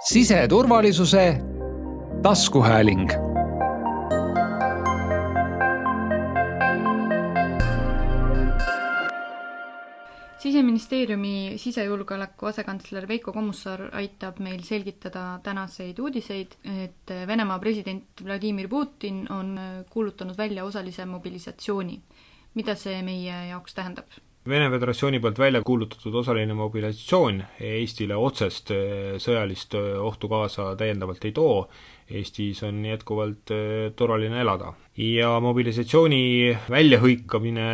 siseturvalisuse taskuhääling siseministeeriumi sisejulgeoleku asekantsler Veiko Kommusaar aitab meil selgitada tänaseid uudiseid, et Venemaa president Vladimir Putin on kuulutanud välja osalise mobilisatsiooni. mida see meie jaoks tähendab? Vene Föderatsiooni poolt välja kuulutatud osaline mobilisatsioon Eestile otsest eh, sõjalist eh, ohtu kaasa täiendavalt ei too, Eestis on jätkuvalt eh, turvaline elada. ja mobilisatsiooni väljahõikamine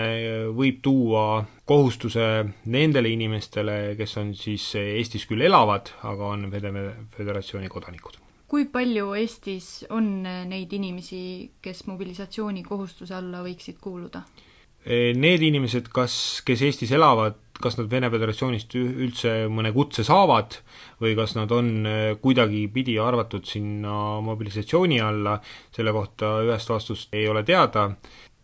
võib tuua kohustuse nendele inimestele, kes on siis Eestis küll elavad, aga on Vene Föderatsiooni kodanikud kui palju Eestis on neid inimesi, kes mobilisatsioonikohustuse alla võiksid kuuluda? Need inimesed, kas, kes Eestis elavad, kas nad Vene Föderatsioonist üldse mõne kutse saavad või kas nad on äh, kuidagipidi arvatud sinna mobilisatsiooni alla, selle kohta ühest vastust ei ole teada,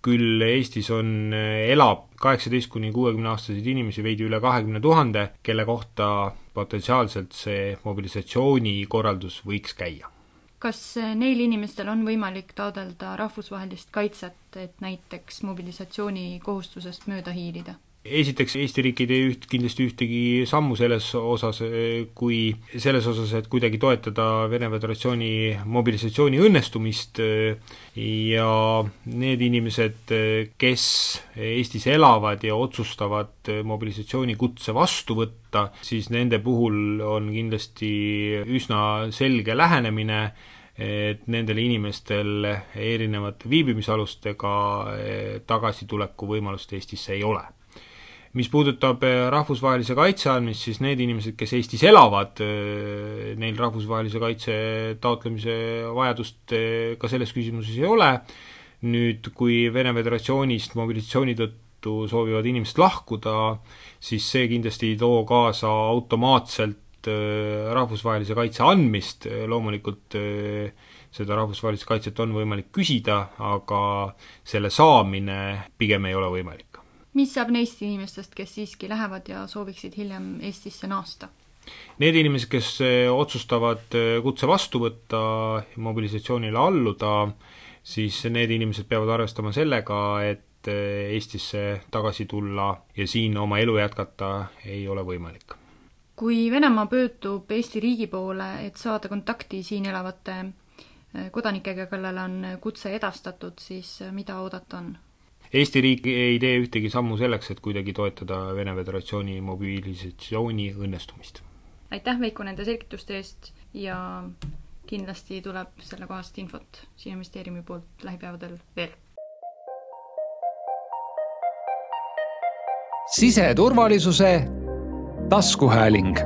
küll Eestis on, äh, elab kaheksateist kuni kuuekümne aastaseid inimesi veidi üle kahekümne tuhande, kelle kohta potentsiaalselt see mobilisatsioonikorraldus võiks käia kas neil inimestel on võimalik taotleda rahvusvahelist kaitset, et näiteks mobilisatsioonikohustusest mööda hiilida? Esiteks, Eesti riik ei tee üht, kindlasti ühtegi sammu selles osas, kui selles osas, et kuidagi toetada Vene Föderatsiooni mobilisatsiooni õnnestumist ja need inimesed, kes Eestis elavad ja otsustavad mobilisatsioonikutse vastu võtta, siis nende puhul on kindlasti üsna selge lähenemine, et nendel inimestel erinevate viibimisalustega tagasituleku võimalust Eestisse ei ole mis puudutab äh, rahvusvahelise kaitse andmist, siis need inimesed, kes Eestis elavad, äh, neil rahvusvahelise kaitse taotlemise vajadust äh, ka selles küsimuses ei ole, nüüd kui Vene Föderatsioonist mobilisatsiooni tõttu soovivad inimesed lahkuda, siis see kindlasti ei too kaasa automaatselt rahvusvahelise kaitse andmist, loomulikult seda rahvusvahelist kaitset on võimalik küsida, aga selle saamine pigem ei ole võimalik mis saab neist inimestest, kes siiski lähevad ja sooviksid hiljem Eestisse naasta? Need inimesed, kes eh, otsustavad eh, kutse vastu võtta, mobilisatsioonile alluda, siis need inimesed peavad arvestama sellega, et eh, Eestisse tagasi tulla ja siin oma elu jätkata ei ole võimalik. kui Venemaa pöördub Eesti riigi poole, et saada kontakti siin elavate kodanikega, kellele on kutse edastatud, siis mida oodata on? Eesti riik ei tee ühtegi sammu selleks, et kuidagi toetada Vene Föderatsiooni mobilisatsiooni õnnestumist. aitäh, Veiko, nende selgituste eest ja kindlasti tuleb sellekohast infot Siseministeeriumi poolt lähipäevadel veel. siseturvalisuse taskuhääling